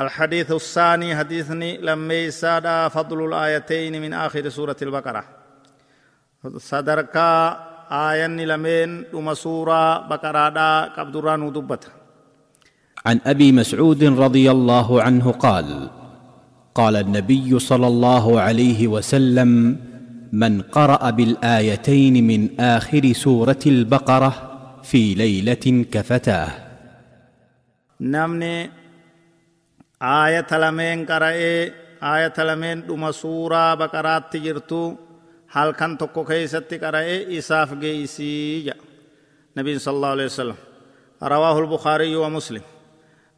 الحديث الثاني حديثني لما سادا فضل الآيتين من آخر سورة البقرة. صدركا آياني لمن أم سورة بقرة دا قبدران دبت عن أبي مسعود رضي الله عنه قال قال النبي صلى الله عليه وسلم من قرأ بالآيتين من آخر سورة البقرة في ليلة كفتاه. نمني aayata lameen qara'ee aayata lameen dhuma suuraa baqaraatti jirtu halkan tokko keeysatti qara'ee isaaf geeysii jedha nabiin sal allahu alehi wasalam رواه البخاري ومسلم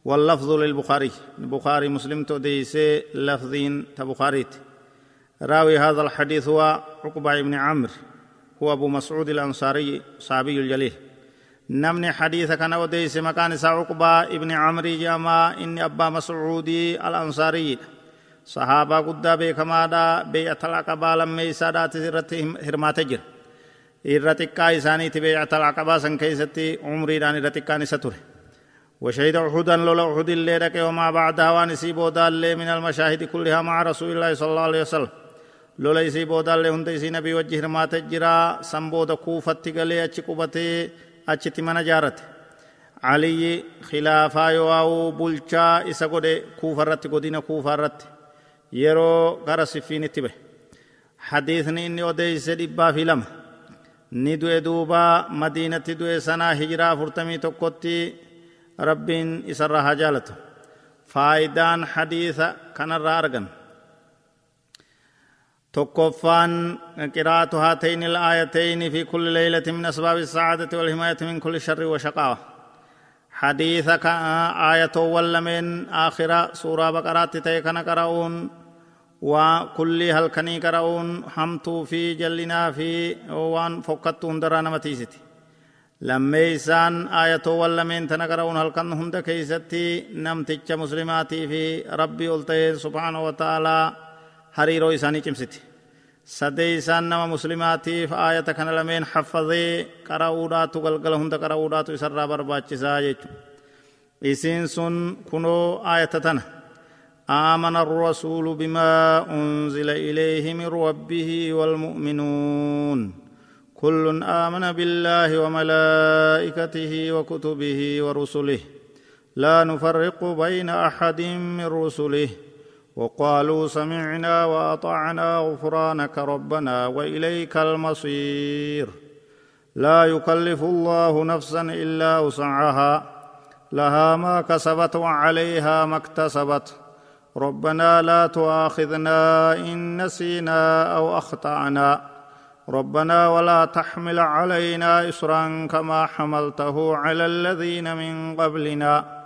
واللفظ للبخاري البخاري مسلم توديسي لفظين تبخاريت راوي هذا الحديث هو عقبة بن عمرو هو أبو مسعود الأنصاري صحابي الجليل kana odeyse maqaan isaa cuqbaa ibni camrii jedhama inni abbaa mascuudii alansaaariyiidha sahaabaa guddaa beekamaadha beeyatal aqabaa lammeeysaadhaatis irratti hirmaate jira irra xiqqaa isaaniiti beeyatal aqabaa san keeysatti umriidhaan irra xiqqaan isa ture وشهد أحدا لولا أحد اللي لك وما بعدها وان سي بودا من المشاهد كلها مع رسول الله صلى الله عليه وسلم لولا سي بودا اللي هند سي نبي وجه ما تجرا سنبودا كوفة تغلي أچ قبته achitti mana jaarate aliyyi khilaafaa yoo bulchaa isa godhe kuufa irratti godina kuufa irratti yeroo gara siffiinitti bahe hadiisni inni odeeyse dhibbaa fi lama ni du'e duubaa madiinatti du'e sanaa hijiraa afurtamii tokkotti rabbiin isarraa haa jaalatu faayidaan hadiisa kanarraa argan تكفان قراءة هاتين الآيتين في كل ليلة من أسباب السعادة والحماية من كل شر وشقاوة. حديثك آية ولمن آخرة سورة بقرات تيكن قرؤون وكل هلكني قرؤون حمتو في جلنا في وان فقدت هندرا نمتيستي lammeeysaan aayatoowwan lameen tana qara'uun halkan hunda keeysatti namticha muslimaatii fi rabbii ol ta'een subhaanahu wa ta'aalaa hariiroo isaanii cimsiti sadeeysaan nama muslimaatiif aayata kana lameen haffazee qara'uudhaatu galgala hunda qara'uudhaatu isarraa barbaachisaa jechu isiin sun kunoo aayata tana آمن الرسول بما أنزل إليه من ربه والمؤمنون كل آمن بالله وملائكته وكتبه ورسله لا نفرق بين أحد من رسله وقالوا سمعنا وأطعنا غفرانك ربنا وإليك المصير. لا يكلف الله نفسا إلا وسعها. لها ما كسبت وعليها ما اكتسبت. ربنا لا تؤاخذنا إن نسينا أو أخطأنا. ربنا ولا تحمل علينا اسرا كما حملته على الذين من قبلنا.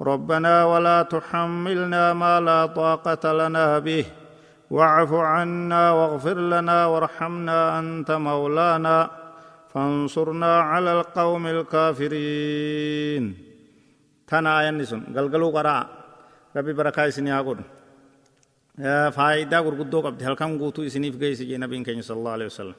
ربنا ولا تحملنا ما لا طاقة لنا به. واعف عنا واغفر لنا وارحمنا أنت مولانا. فانصرنا على القوم الكافرين. تنا ينسون. قلقلوا قراء ربي بركة سنيا قد فائدة قرقدو قبل هل كم قوتو إسنيف قيس جي نبي صلى الله عليه وسلم.